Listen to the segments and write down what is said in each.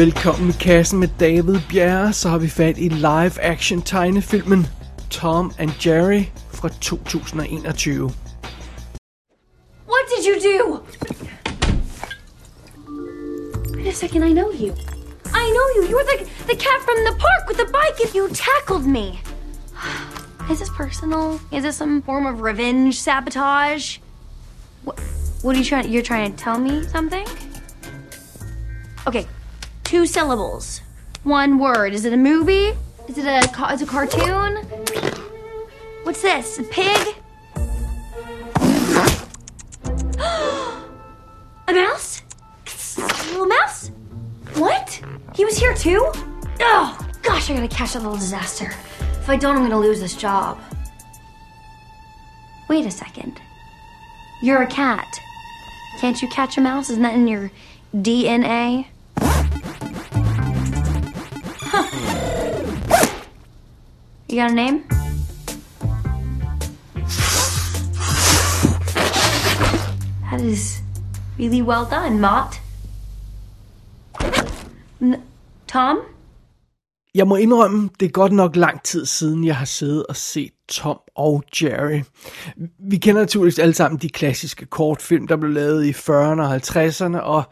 Velkommen i kassen med David Bjerre, så har vi fat i live-action tegnefilmen Tom and Jerry fra 2021. What did you do? Wait a second, I know you. I know you. You were the, the cat from the park with the bike and you tackled me. Is this personal? Is this some form of revenge sabotage? What, what are you trying you're trying to tell me something? Okay, two syllables. One word. Is it a movie? Is it a ca- is it a cartoon? What's this? A pig? a mouse? A little mouse? What? He was here too? Oh, gosh, I gotta catch that little disaster. If I don't, I'm gonna lose this job. Wait a second. You're a cat. Can't you catch a mouse? Isn't that in your DNA? You got a name? That is really well done, Mott. N- Tom? Jeg må indrømme, det er godt nok lang tid siden, jeg har siddet og set Tom og Jerry. Vi kender naturligvis alle sammen de klassiske kortfilm, der blev lavet i 40'erne og 50'erne, og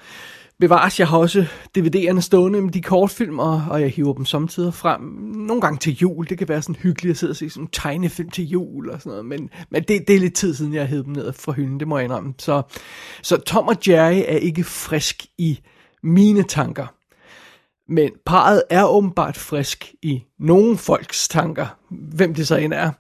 bevares, jeg har også DVD'erne stående med de kortfilm, og, og jeg hiver dem samtidig frem. Nogle gange til jul, det kan være sådan hyggeligt at sidde og se sådan en tegnefilm til jul og sådan noget, men, men det, det er lidt tid siden, jeg hed dem ned fra hylden, det må jeg indrømme. Så, så Tom og Jerry er ikke frisk i mine tanker. Men parret er åbenbart frisk i nogle folks tanker, hvem det så end er.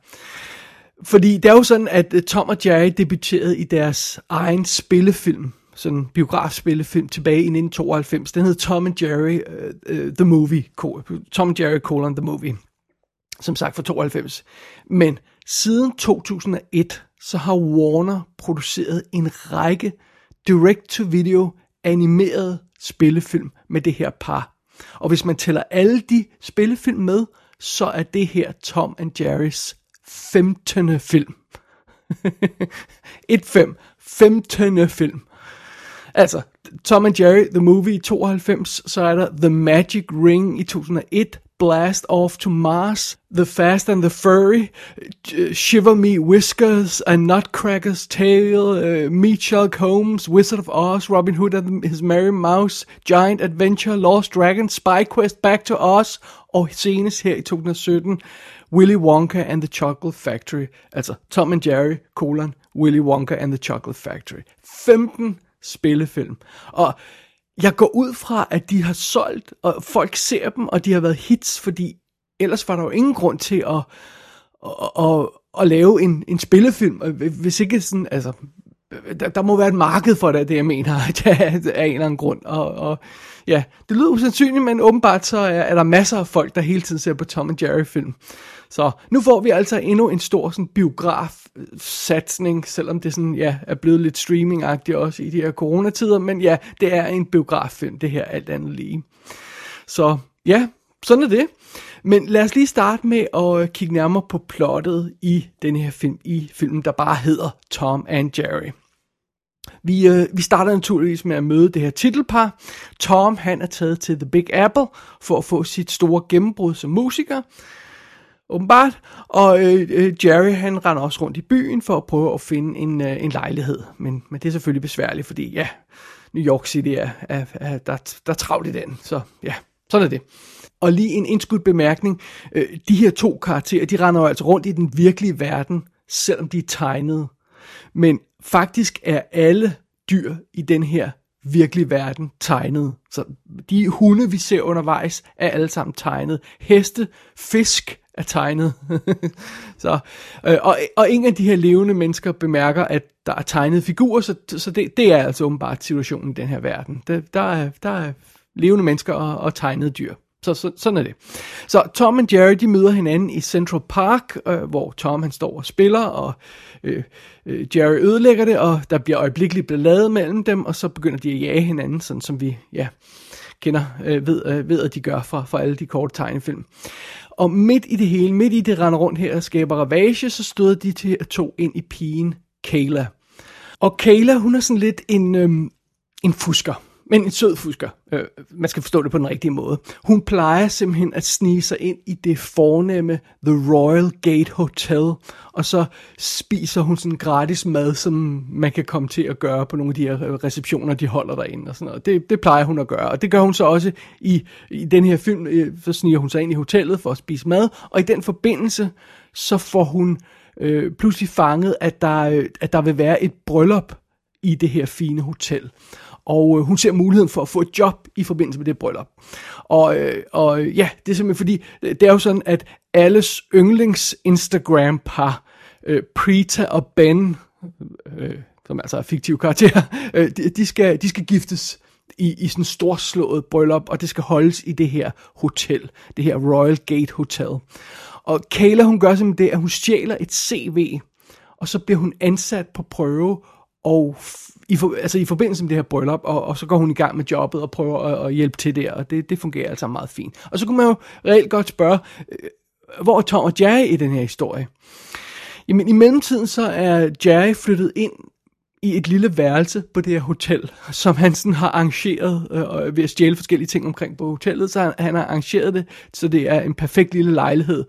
Fordi det er jo sådan, at Tom og Jerry debuterede i deres egen spillefilm, sådan biografspillefilm tilbage i 1992. Den hed Tom and Jerry uh, uh, The Movie, Tom and Jerry colon The Movie, som sagt fra 92. Men siden 2001, så har Warner produceret en række direct-to-video animerede spillefilm med det her par. Og hvis man tæller alle de spillefilm med, så er det her Tom and Jerrys 15. film. 1-5. 15. film. Altså, Tom and Jerry, The Movie i 92, så er der The Magic Ring i 2001, Blast Off to Mars, The Fast and the Furry, Shiver Me Whiskers, A Nutcracker's Tale, uh, Meet Sherlock Holmes, Wizard of Oz, Robin Hood and His Merry Mouse, Giant Adventure, Lost Dragon, Spy Quest, Back to Oz, og senest her i 2017, Willy Wonka and the Chocolate Factory. Altså Tom and Jerry, colon, Willy Wonka and the Chocolate Factory. 15 spillefilm. Og jeg går ud fra, at de har solgt, og folk ser dem, og de har været hits, fordi ellers var der jo ingen grund til at, at, at, at lave en, en spillefilm. Hvis ikke sådan, altså, der, der må være et marked for det, det jeg mener, af en eller anden grund. Og, og ja, det lyder usandsynligt, men åbenbart så er, er der masser af folk, der hele tiden ser på Tom and Jerry film. Så nu får vi altså endnu en stor sådan, biograf-satsning, selvom det sådan, ja, er blevet lidt streamingagtigt også i de her coronatider, men ja, det er en biograffilm, det her alt andet lige. Så ja, sådan er det. Men lad os lige starte med at øh, kigge nærmere på plottet i den her film, i filmen, der bare hedder Tom and Jerry. Vi, øh, vi starter naturligvis med at møde det her titelpar. Tom, han er taget til The Big Apple for at få sit store gennembrud som musiker åbenbart. Og øh, øh, Jerry, han render også rundt i byen for at prøve at finde en, øh, en lejlighed. Men, men det er selvfølgelig besværligt, fordi ja, New York City er, er, er der, der er travlt i den. Så ja, sådan er det. Og lige en indskudt bemærkning. Øh, de her to karakterer, de render jo altså rundt i den virkelige verden, selvom de er tegnede. Men faktisk er alle dyr i den her virkelige verden tegnet. Så de hunde, vi ser undervejs, er alle sammen tegnet. Heste, fisk er tegnet. så, øh, og, og ingen af de her levende mennesker bemærker, at der er tegnet figurer, så, så det, det er altså åbenbart situationen i den her verden. Der, der, er, der er levende mennesker og, og tegnede dyr. Så, så sådan er det. Så Tom og Jerry, de møder hinanden i Central Park, øh, hvor Tom han står og spiller, og øh, øh, Jerry ødelægger det, og der bliver øjeblikkeligt ballade mellem dem, og så begynder de at jage hinanden, sådan som vi ja, kender, øh, ved, øh, ved, at de gør fra, fra alle de korte tegnefilm. Og midt i det hele, midt i det render rundt her og skaber ravage, så støder de til at to ind i pigen Kayla. Og Kayla, hun er sådan lidt en, øhm, en fusker men en sød fusker. Øh, man skal forstå det på den rigtige måde. Hun plejer simpelthen at snige sig ind i det fornemme The Royal Gate Hotel, og så spiser hun sådan gratis mad, som man kan komme til at gøre på nogle af de her øh, receptioner, de holder derinde og sådan noget. Det, det plejer hun at gøre, og det gør hun så også i, i den her film. Øh, så sniger hun sig ind i hotellet for at spise mad, og i den forbindelse, så får hun øh, pludselig fanget, at der, øh, at der vil være et bryllup i det her fine hotel og øh, hun ser muligheden for at få et job i forbindelse med det bryllup. Og, øh, og øh, ja, det er simpelthen fordi, øh, det er jo sådan, at alles yndlings Instagram-par, øh, Prita og Ben, øh, øh, som altså er fiktive karakterer, øh, de, de, skal, de skal giftes i, i sådan en storslået bryllup, og det skal holdes i det her hotel, det her Royal Gate Hotel. Og Kayla, hun gør simpelthen det, at hun stjæler et CV, og så bliver hun ansat på prøve, og i, for, altså i forbindelse med det her bryllup, og, og så går hun i gang med jobbet og prøver at, at hjælpe til der, og det, det fungerer altså meget fint. Og så kunne man jo reelt godt spørge, øh, hvor er Tom og Jerry i den her historie? Jamen i mellemtiden så er Jerry flyttet ind i et lille værelse på det her hotel, som han sådan har arrangeret øh, ved at stjæle forskellige ting omkring på hotellet, så han, han har arrangeret det, så det er en perfekt lille lejlighed,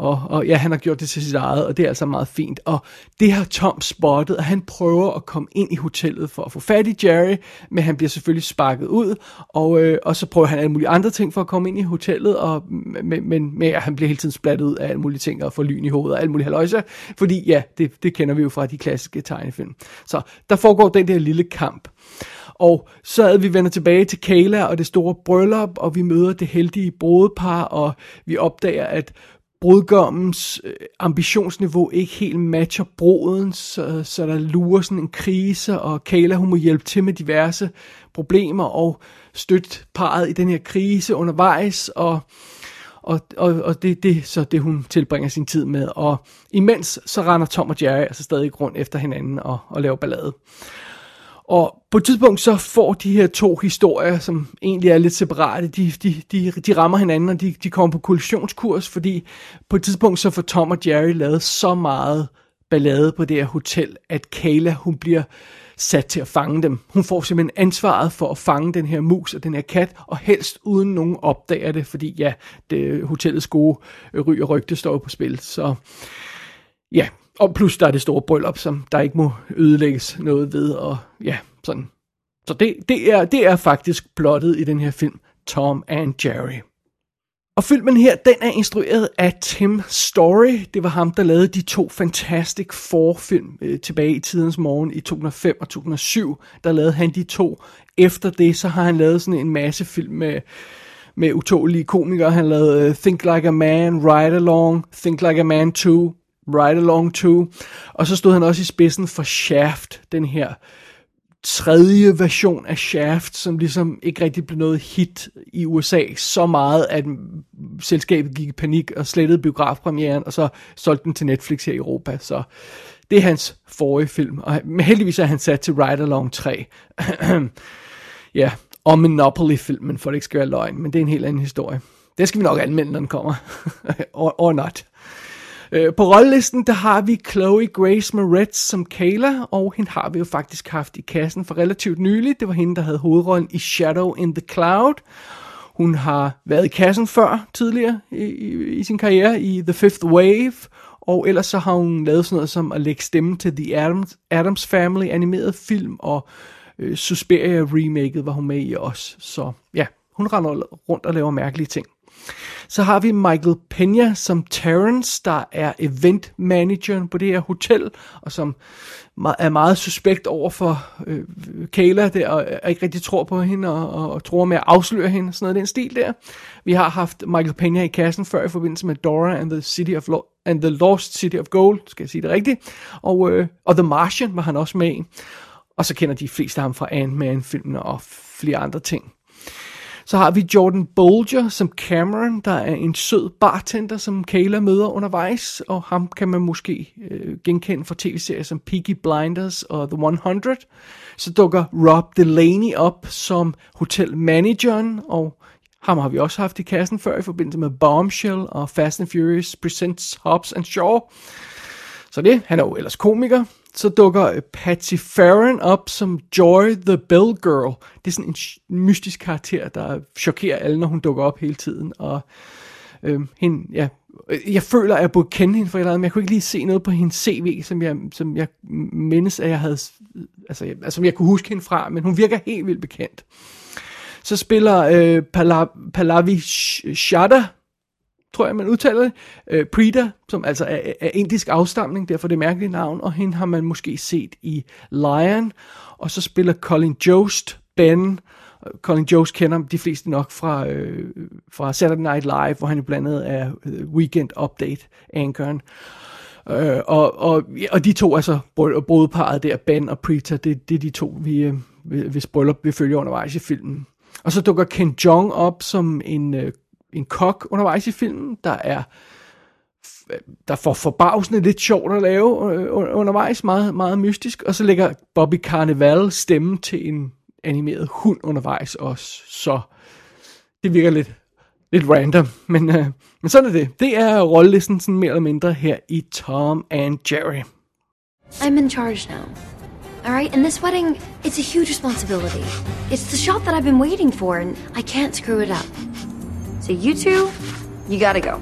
og, og ja, han har gjort det til sit eget, og det er altså meget fint. Og det har Tom spottet, og han prøver at komme ind i hotellet for at få fat i Jerry, men han bliver selvfølgelig sparket ud, og, øh, og så prøver han alle mulige andre ting for at komme ind i hotellet, og, men, men, men ja, han bliver hele tiden splattet ud af alle mulige ting, og får lyn i hovedet og alle mulige haløjser, fordi ja, det, det kender vi jo fra de klassiske tegnefilm. Så der foregår den der lille kamp. Og så er vi vender tilbage til Kayla og det store bryllup, og vi møder det heldige brudepar, og vi opdager, at brudgommens øh, ambitionsniveau ikke helt matcher brodens, så, så der lurer sådan en krise, og Kayla hun må hjælpe til med diverse problemer og støtte parret i den her krise undervejs, og, og, og, og det er det, så det, hun tilbringer sin tid med. Og imens så render Tom og Jerry altså stadig rundt efter hinanden og, og laver ballade. Og på et tidspunkt så får de her to historier, som egentlig er lidt separate, de, de, de, de rammer hinanden, og de, de kommer på kollisionskurs, fordi på et tidspunkt så får Tom og Jerry lavet så meget ballade på det her hotel, at Kayla hun bliver sat til at fange dem. Hun får simpelthen ansvaret for at fange den her mus og den her kat, og helst uden nogen opdager det, fordi ja, det, hotellets gode øh, ry og rygte står på spil. Så ja, og plus der er det store bryllup, som der ikke må ødelægges noget ved, og ja, sådan. Så det, det, er, det er faktisk plottet i den her film, Tom and Jerry. Og filmen her, den er instrueret af Tim Story. Det var ham, der lavede de to Fantastic Four-film øh, tilbage i tidens morgen i 2005 og 2007. Der lavede han de to. Efter det, så har han lavet sådan en masse film med, med utålige komikere. Han lavede uh, Think Like a Man, Ride Along, Think Like a Man 2, Ride Along 2. Og så stod han også i spidsen for Shaft, den her tredje version af Shaft, som ligesom ikke rigtig blev noget hit i USA, så meget, at selskabet gik i panik og slettede biografpremieren, og så solgte den til Netflix her i Europa. Så det er hans forrige film, og heldigvis er han sat til Ride Along 3. ja, og Monopoly-filmen, for det ikke skal være løgn, men det er en helt anden historie. Det skal vi nok anmelde, når den kommer. or, or not. Øh, på rollelisten, der har vi Chloe Grace Moretz som Kayla, og hende har vi jo faktisk haft i kassen for relativt nylig. Det var hende, der havde hovedrollen i Shadow in the Cloud. Hun har været i kassen før tidligere i, i, i sin karriere i The Fifth Wave, og ellers så har hun lavet sådan noget som at lægge stemme til The Adams, Adams Family animeret film, og øh, Suspiria remaket var hun med i også. Så ja, hun render rundt og laver mærkelige ting. Så har vi Michael Pena som Terrence, der er event manageren på det her hotel, og som er meget suspekt over for øh, Kayla der, og ikke rigtig tror på hende, og, og, og tror med at afsløre hende, sådan noget den stil der. Vi har haft Michael Pena i kassen før i forbindelse med Dora and the, City of Law, and the Lost City of Gold, skal jeg sige det rigtigt, og, øh, og The Martian var han også med i. Og så kender de fleste ham fra Ant-Man-filmene og flere andre ting. Så har vi Jordan Bolger som Cameron, der er en sød bartender, som Kayla møder undervejs, og ham kan man måske øh, genkende fra tv-serier som Peaky Blinders og The 100. Så dukker Rob Delaney op som hotelmanageren, og ham har vi også haft i kassen før i forbindelse med Bombshell og Fast and Furious Presents Hobbs and Shaw. Så det, han er jo ellers komiker så dukker øh, Patsy Farron op som Joy the Bell Girl. Det er sådan en mystisk karakter, der chokerer alle, når hun dukker op hele tiden. Og øh, hende, ja, jeg føler, at jeg burde kende hende for et eller andet, men jeg kunne ikke lige se noget på hendes CV, som jeg, som jeg mindes, at jeg havde, altså, jeg, altså, som jeg kunne huske hende fra, men hun virker helt vildt bekendt. Så spiller øh, Palav, Palavi Shada, tror jeg, man udtaler det, øh, Prita, som altså er, er indisk afstamning, derfor det mærkelige navn, og hende har man måske set i Lion, og så spiller Colin Jost, Ben, Colin Jost kender de fleste nok fra, øh, fra Saturday Night Live, hvor han jo blandt andet er øh, Weekend Update anchoren. Øh, og, og, og de to, altså brudeparet der, Ben og Prita, det, det er de to, vi, øh, hvis bryllup vi følger undervejs i filmen. Og så dukker Ken Jong op som en, øh, en kok undervejs i filmen, der er der får forbavsende lidt sjovt at lave øh, undervejs, meget, meget mystisk. Og så lægger Bobby Carnival stemme til en animeret hund undervejs også. Så det virker lidt, lidt random, men, øh, men sådan er det. Det er rollelisten sådan mere eller mindre her i Tom and Jerry. I'm in charge now. All right, and this wedding, it's a huge responsibility. It's the shot that I've been waiting for, and I can't screw it up. So you two, you gotta go.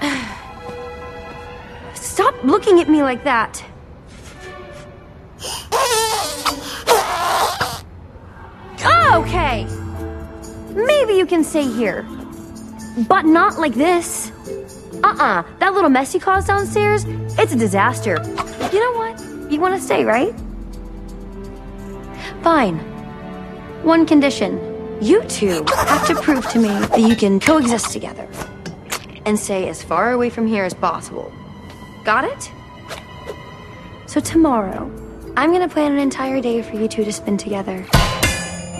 Stop looking at me like that. Oh, okay. Maybe you can stay here. But not like this. Uh-uh. That little mess you caused downstairs, it's a disaster. You know what? You want to stay, right? Fine. One condition. You two have to prove to me that you can coexist together. And stay as far away from here as possible. Got it? So tomorrow, I'm gonna plan an entire day for you two to spend together.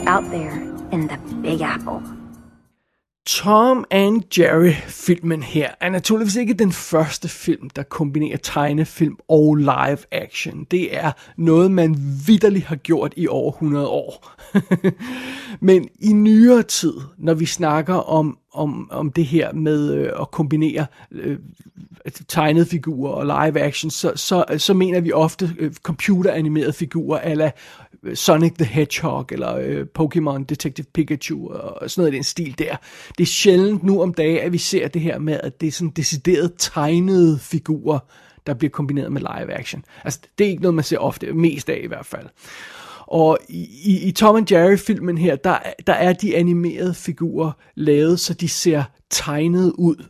Out there in the Big Apple. Tom and Jerry-filmen her er naturligvis ikke den første film, der kombinerer tegnefilm og live action. Det er noget, man vidderligt har gjort i over 100 år. Men i nyere tid, når vi snakker om, om, om det her med øh, at kombinere øh, altså tegnede figurer og live action, så, så, så mener vi ofte øh, computeranimerede figurer, ala øh, Sonic the Hedgehog, eller øh, Pokémon Detective Pikachu, og sådan noget i den stil der. Det er sjældent nu om dagen, at vi ser det her med, at det er sådan decideret tegnede figurer, der bliver kombineret med live action. Altså, det er ikke noget, man ser ofte, mest af i hvert fald. Og i, i Tom and Jerry-filmen her, der, der er de animerede figurer lavet, så de ser tegnet ud.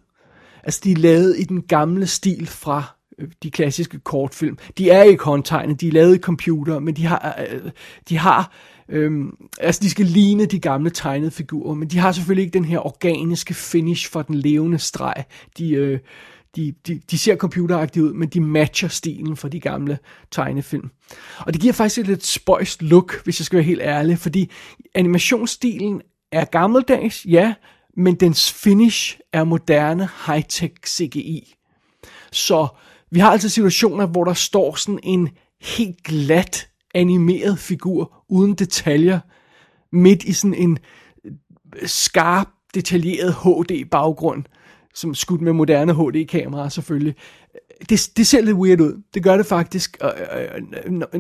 Altså, de er lavet i den gamle stil fra øh, de klassiske kortfilm. De er ikke håndtegnet, de er lavet i computer, men de har, øh, de har Øhm, altså, de skal ligne de gamle tegnede figurer, men de har selvfølgelig ikke den her organiske finish for den levende streg. De, øh, de, de, de ser computeragtige ud, men de matcher stilen fra de gamle tegnefilm. Og det giver faktisk et lidt spøjst look, hvis jeg skal være helt ærlig, fordi animationsstilen er gammeldags, ja, men dens finish er moderne high-tech CGI. Så vi har altså situationer, hvor der står sådan en helt glat animeret figur uden detaljer midt i sådan en skarp, detaljeret HD-baggrund, som skudt med moderne HD-kameraer selvfølgelig. Det, det ser lidt weird ud. Det gør det faktisk. Og,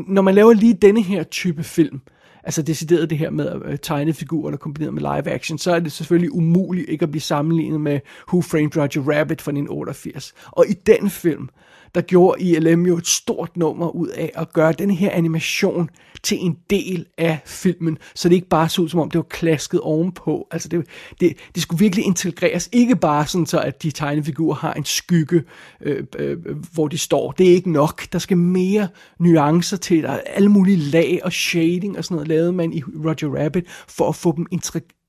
når man laver lige denne her type film, altså decideret det her med at øh, tegne figurer, der kombineret med live action, så er det selvfølgelig umuligt ikke at blive sammenlignet med Who Framed Roger Rabbit fra 1988. Og i den film, der gjorde ILM jo et stort nummer ud af at gøre den her animation til en del af filmen, så det ikke bare så ud som om det var klasket ovenpå. Altså det, det, det skulle virkelig integreres, ikke bare sådan så, at de tegnefigurer har en skygge, øh, øh, hvor de står. Det er ikke nok. Der skal mere nuancer til, der er alle mulige lag og shading og sådan noget, lavede man i Roger Rabbit, for at få dem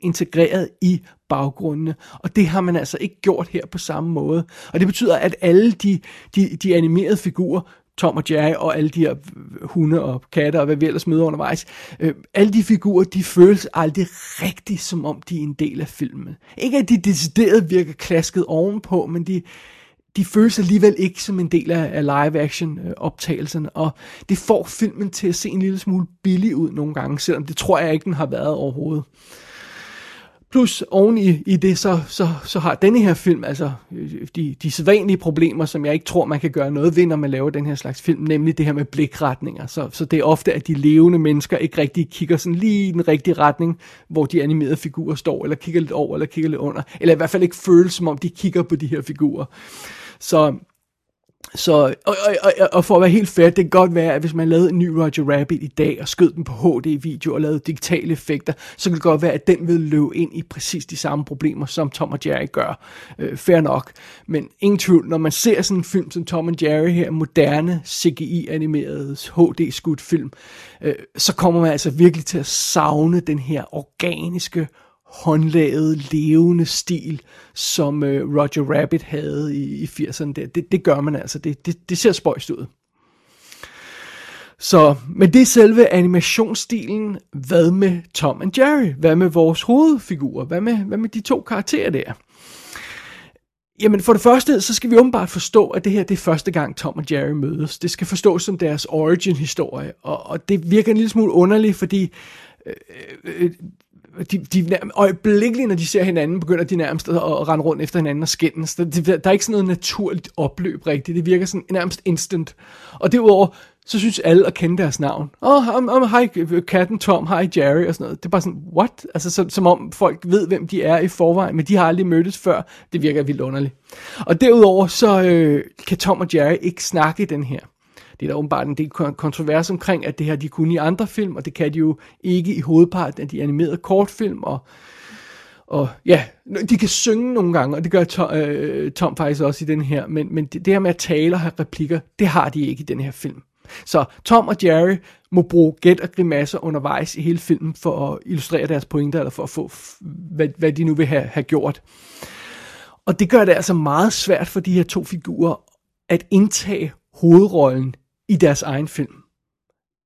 integreret i baggrundene. Og det har man altså ikke gjort her på samme måde. Og det betyder, at alle de, de, de animerede figurer, Tom og Jerry og alle de her hunde og katte og hvad vi ellers møder undervejs. Øh, alle de figurer, de føles aldrig rigtigt, som om de er en del af filmen. Ikke at de decideret virker klasket ovenpå, men de, de føles alligevel ikke som en del af, af live-action øh, optagelserne, og det får filmen til at se en lille smule billig ud nogle gange, selvom det tror jeg ikke, den har været overhovedet. Plus oven i, i det, så, så, så har denne her film altså øh, de, de sædvanlige problemer, som jeg ikke tror, man kan gøre noget ved, når man laver den her slags film, nemlig det her med blikretninger. Så, så det er ofte, at de levende mennesker ikke rigtig kigger sådan lige i den rigtige retning, hvor de animerede figurer står, eller kigger lidt over, eller kigger lidt under, eller i hvert fald ikke føles, som om de kigger på de her figurer. Så så, og, og, og, og for at være helt fair, det kan godt være, at hvis man lavede en ny Roger Rabbit i dag, og skød den på HD-video og lavede digitale effekter, så kan det godt være, at den vil løbe ind i præcis de samme problemer, som Tom og Jerry gør. Øh, fair nok. Men ingen tvivl, når man ser sådan en film som Tom og Jerry her, moderne CGI-animeret HD-skudt film, øh, så kommer man altså virkelig til at savne den her organiske, håndlavet, levende stil, som øh, Roger Rabbit havde i, i 80'erne. Der. Det, det gør man altså. Det, det, det ser spøjst ud. Så, men det er selve animationsstilen. Hvad med Tom and Jerry? Hvad med vores hovedfigurer? Hvad med, hvad med de to karakterer der? Jamen for det første, så skal vi åbenbart forstå, at det her det er første gang Tom og Jerry mødes. Det skal forstås som deres origin-historie, og, og det virker en lille smule underligt, fordi øh, øh, øh de, de øjeblikkeligt, når de ser hinanden, begynder de nærmest at, at rende rundt efter hinanden og skændes. Der, der er ikke sådan noget naturligt opløb rigtigt. Det virker sådan nærmest instant. Og derudover, så synes alle at kende deres navn. Åh, oh, um, um, hej katten Tom, hej Jerry og sådan noget. Det er bare sådan, what? Altså så, som om folk ved, hvem de er i forvejen, men de har aldrig mødtes før. Det virker vildt underligt. Og derudover, så øh, kan Tom og Jerry ikke snakke i den her. Det er der åbenbart en del kontrovers omkring, at det her de kunne i andre film, og det kan de jo ikke i hovedparten af de animerede kortfilm, og og ja, de kan synge nogle gange, og det gør Tom, øh, Tom faktisk også i den her, men, men det, det her med at tale og have replikker, det har de ikke i den her film. Så Tom og Jerry må bruge gæt og grimasser undervejs i hele filmen for at illustrere deres pointer, eller for at få, hvad, hvad de nu vil have, have gjort. Og det gør det altså meget svært for de her to figurer at indtage hovedrollen i deres egen film.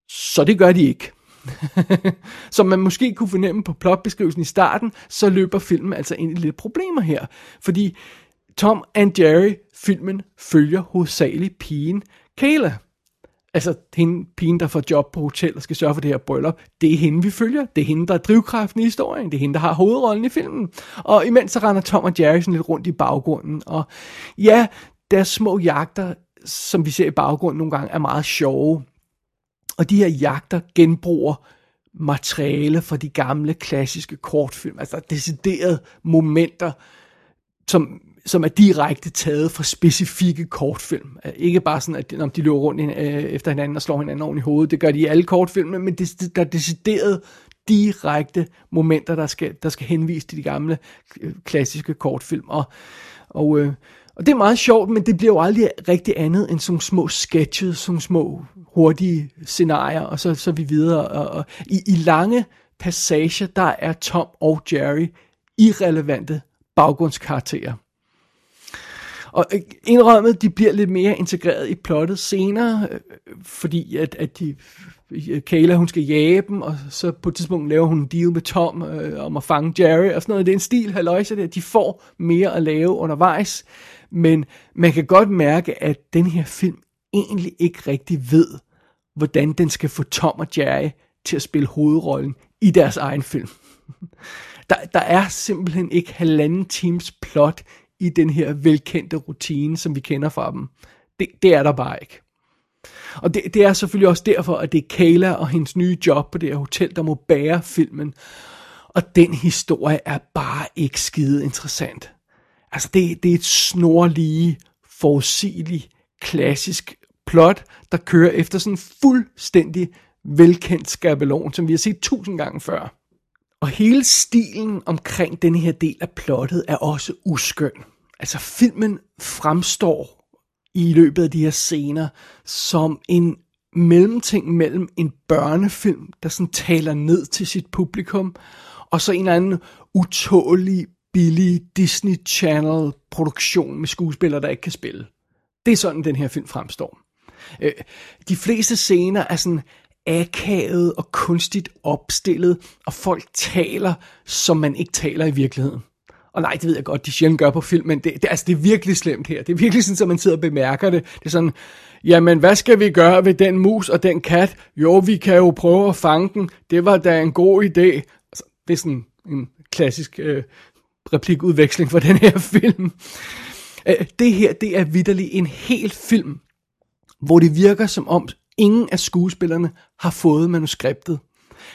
Så det gør de ikke. Som man måske kunne fornemme på plotbeskrivelsen i starten, så løber filmen altså ind i lidt problemer her. Fordi Tom and Jerry filmen følger hovedsageligt pigen Kayla. Altså hende pigen, der får job på hotel og skal sørge for det her bryllup. Det er hende, vi følger. Det er hende, der er drivkraften i historien. Det er hende, der har hovedrollen i filmen. Og imens så render Tom og Jerry sådan lidt rundt i baggrunden. Og ja, deres små jagter som vi ser i baggrunden nogle gange, er meget sjove. Og de her jagter genbruger materiale fra de gamle klassiske kortfilm, altså deciderede momenter, som, som er direkte taget fra specifikke kortfilm. Ikke bare sådan, at når de løber rundt øh, efter hinanden og slår hinanden oven i hovedet, det gør de i alle kortfilm, men det, der er decideret direkte momenter, der skal, der skal henvise til de gamle øh, klassiske kortfilm. Og, og øh, og det er meget sjovt, men det bliver jo aldrig rigtig andet end sådan små sketches, sådan små hurtige scenarier, og så, så er vi videre. Og, og i, I lange passager, der er Tom og Jerry irrelevante baggrundskarakterer. Og øh, indrømmet, de bliver lidt mere integreret i plottet senere, øh, fordi at, at de, øh, Kayla, hun skal jage dem, og så på et tidspunkt laver hun en deal med Tom øh, om at fange Jerry, og sådan noget. Det er en stil, halløjse, der de får mere at lave undervejs. Men man kan godt mærke, at den her film egentlig ikke rigtig ved, hvordan den skal få Tom og Jerry til at spille hovedrollen i deres egen film. Der, der er simpelthen ikke halvanden times plot i den her velkendte rutine, som vi kender fra dem. Det, det er der bare ikke. Og det, det er selvfølgelig også derfor, at det er Kayla og hendes nye job på det her hotel, der må bære filmen. Og den historie er bare ikke skide interessant. Altså, det, det er et snorlige, forudsigeligt, klassisk plot, der kører efter sådan en fuldstændig velkendt skabelon, som vi har set tusind gange før. Og hele stilen omkring den her del af plottet er også uskøn. Altså filmen fremstår i løbet af de her scener som en mellemting mellem en børnefilm, der sådan taler ned til sit publikum, og så en eller anden utålig billig Disney Channel produktion med skuespillere, der ikke kan spille. Det er sådan, den her film fremstår. Øh, de fleste scener er sådan akavet og kunstigt opstillet, og folk taler, som man ikke taler i virkeligheden. Og nej, det ved jeg godt, de sjældent gør på film, men det, det, altså, det er virkelig slemt her. Det er virkelig sådan, at man sidder og bemærker det. Det er sådan, jamen hvad skal vi gøre ved den mus og den kat? Jo, vi kan jo prøve at fange den. Det var da en god idé. Altså, det er sådan en klassisk øh, replikudveksling for den her film. Øh, det her, det er vidderligt en hel film, hvor det virker som om ingen af skuespillerne har fået manuskriptet.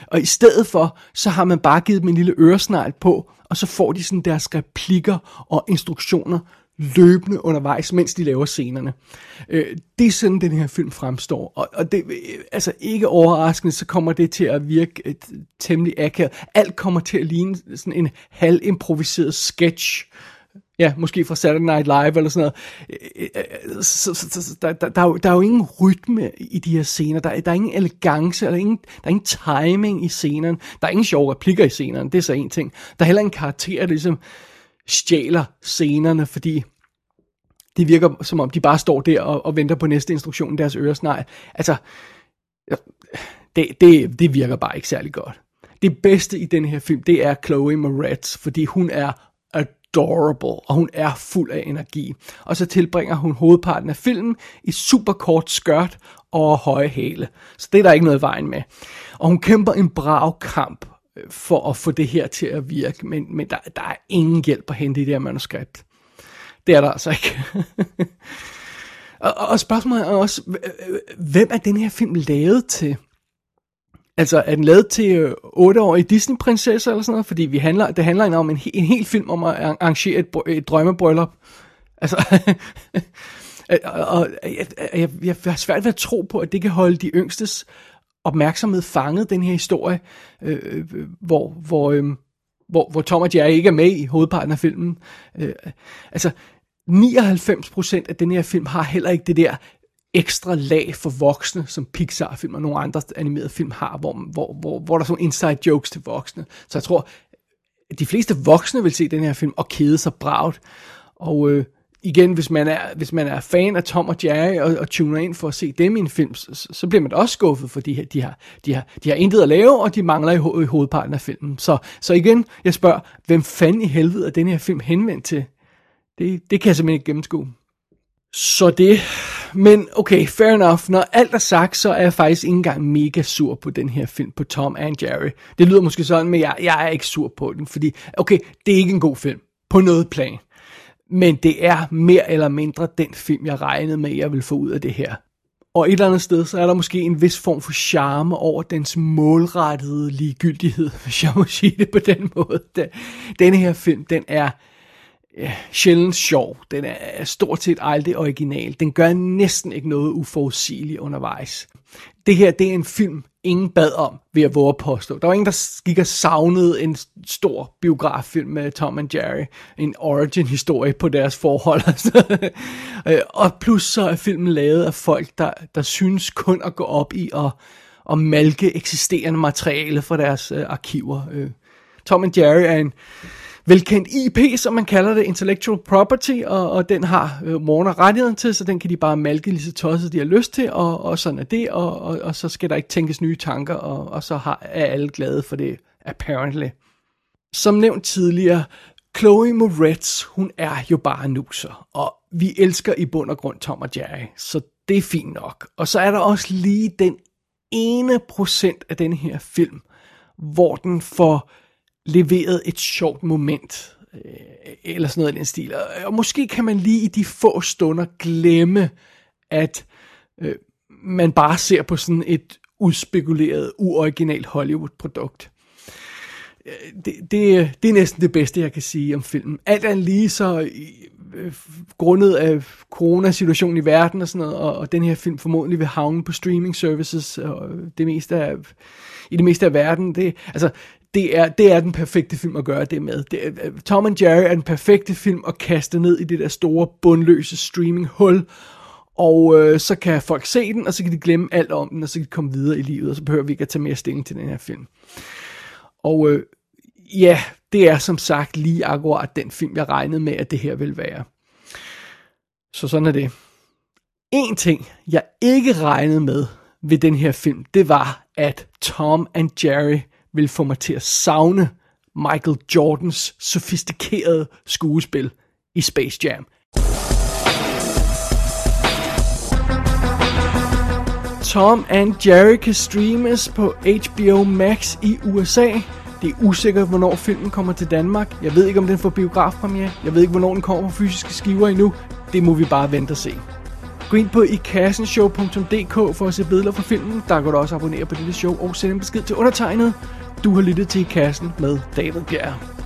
Og i stedet for, så har man bare givet dem en lille øresnegl på, og så får de sådan deres replikker og instruktioner løbende undervejs, mens de laver scenerne. Øh, det er sådan, den her film fremstår. Og, og det, øh, altså ikke overraskende, så kommer det til at virke et, temmelig akavet. Alt kommer til at ligne sådan en halvimproviseret sketch. Ja, måske fra Saturday Night Live eller sådan noget. Øh, så, så, så, der, der, der, er jo, der er jo ingen rytme i de her scener. Der, der er ingen elegance, eller ingen, der er ingen timing i scenerne. Der er ingen sjove replikker i scenerne, det er så en ting. Der er heller en karakter, der ligesom stjæler scenerne, fordi det virker som om, de bare står der og, og venter på næste instruktion, deres øresnegl. Altså, det, det, det virker bare ikke særlig godt. Det bedste i den her film, det er Chloe Moretz, fordi hun er adorable, og hun er fuld af energi. Og så tilbringer hun hovedparten af filmen i super kort skørt og høje hæle. Så det er der ikke noget i vejen med. Og hun kæmper en brav kamp øh, for at få det her til at virke, men, men der, der er ingen hjælp at hente i det her manuskript. Det er der altså ikke. og, og spørgsmålet er også, hvem er den her film lavet til? Altså, er den lavet til øh, 8-årige Disney-prinsesser eller sådan noget? Fordi vi handler, det handler om en, en hel film om at arrangere et, et drømmebryllup. Altså, og jeg, jeg, jeg har svært ved at tro på, at det kan holde de yngstes opmærksomhed fanget, den her historie, øh, øh hvor, hvor, øh, hvor, hvor Tom og Jerry ikke er med i hovedparten af filmen. Øh, altså, 99% af den her film har heller ikke det der ekstra lag for voksne, som Pixar-film og nogle andre animerede film har, hvor, hvor, hvor, hvor der er sådan inside jokes til voksne. Så jeg tror, de fleste voksne vil se den her film og kede sig bragt. Og øh, igen, hvis man, er, hvis man er fan af Tom og Jerry og, og tuner ind for at se dem i en film, så, så bliver man også skuffet, fordi de, de, har, de, har, de har intet at lave, og de mangler i, ho- i hovedparten af filmen. Så, så igen, jeg spørger, hvem fanden i helvede er den her film henvendt til? Det, det kan jeg simpelthen ikke gennemskue. Så det, men okay, fair enough. Når alt er sagt, så er jeg faktisk ikke engang mega sur på den her film, på Tom and Jerry. Det lyder måske sådan, men jeg, jeg er ikke sur på den, fordi, okay, det er ikke en god film, på noget plan. Men det er mere eller mindre den film, jeg regnede med, jeg vil få ud af det her. Og et eller andet sted, så er der måske en vis form for charme over dens målrettede ligegyldighed, hvis jeg må sige det på den måde. Denne her film, den er ja, sjældent sjov. Den er stort set aldrig original. Den gør næsten ikke noget uforudsigeligt undervejs. Det her, det er en film, ingen bad om, ved at våge at påstå. Der var ingen, der gik og savnede en stor biograffilm med Tom and Jerry. En origin-historie på deres forhold. Altså. Øh, og plus så er filmen lavet af folk, der, der synes kun at gå op i at, at malke eksisterende materiale fra deres øh, arkiver. Øh, Tom and Jerry er en velkendt IP, som man kalder det, intellectual property, og, og den har øh, Warner rettigheden til, så den kan de bare malke lige så tosset, de har lyst til, og, og sådan er det, og, og, og så skal der ikke tænkes nye tanker, og, og så har, er alle glade for det, apparently. Som nævnt tidligere, Chloe Moretz, hun er jo bare nuser, og vi elsker i bund og grund Tom og Jerry, så det er fint nok. Og så er der også lige den ene procent af den her film, hvor den får leveret et sjovt moment, øh, eller sådan noget i den stil. Og måske kan man lige i de få stunder glemme, at øh, man bare ser på sådan et udspekuleret, uoriginalt Hollywood-produkt. Øh, det, det, det er næsten det bedste, jeg kan sige om filmen. Alt er lige så øh, grundet af coronasituationen i verden og sådan noget, og, og den her film formodentlig vil havne på streaming services og det meste af, i det meste af verden. Det, altså, det er, det er den perfekte film at gøre det med. Det er, Tom and Jerry er den perfekte film at kaste ned i det der store, bundløse streaming-hul, og øh, så kan folk se den, og så kan de glemme alt om den, og så kan de komme videre i livet, og så behøver vi ikke at tage mere stilling til den her film. Og øh, ja, det er som sagt lige akkurat den film, jeg regnede med, at det her vil være. Så sådan er det. En ting, jeg ikke regnede med ved den her film, det var, at Tom and Jerry vil få mig til at savne Michael Jordans sofistikerede skuespil i Space Jam. Tom and Jerry kan streames på HBO Max i USA. Det er usikkert, hvornår filmen kommer til Danmark. Jeg ved ikke, om den får biografpremiere. Jeg ved ikke, hvornår den kommer på fysiske skiver endnu. Det må vi bare vente og se. Gå ind på ikassenshow.dk for at se billeder fra filmen. Der kan du også abonnere på dette show og sende en besked til undertegnet. Du har lyttet til I Kassen med David Bjerg.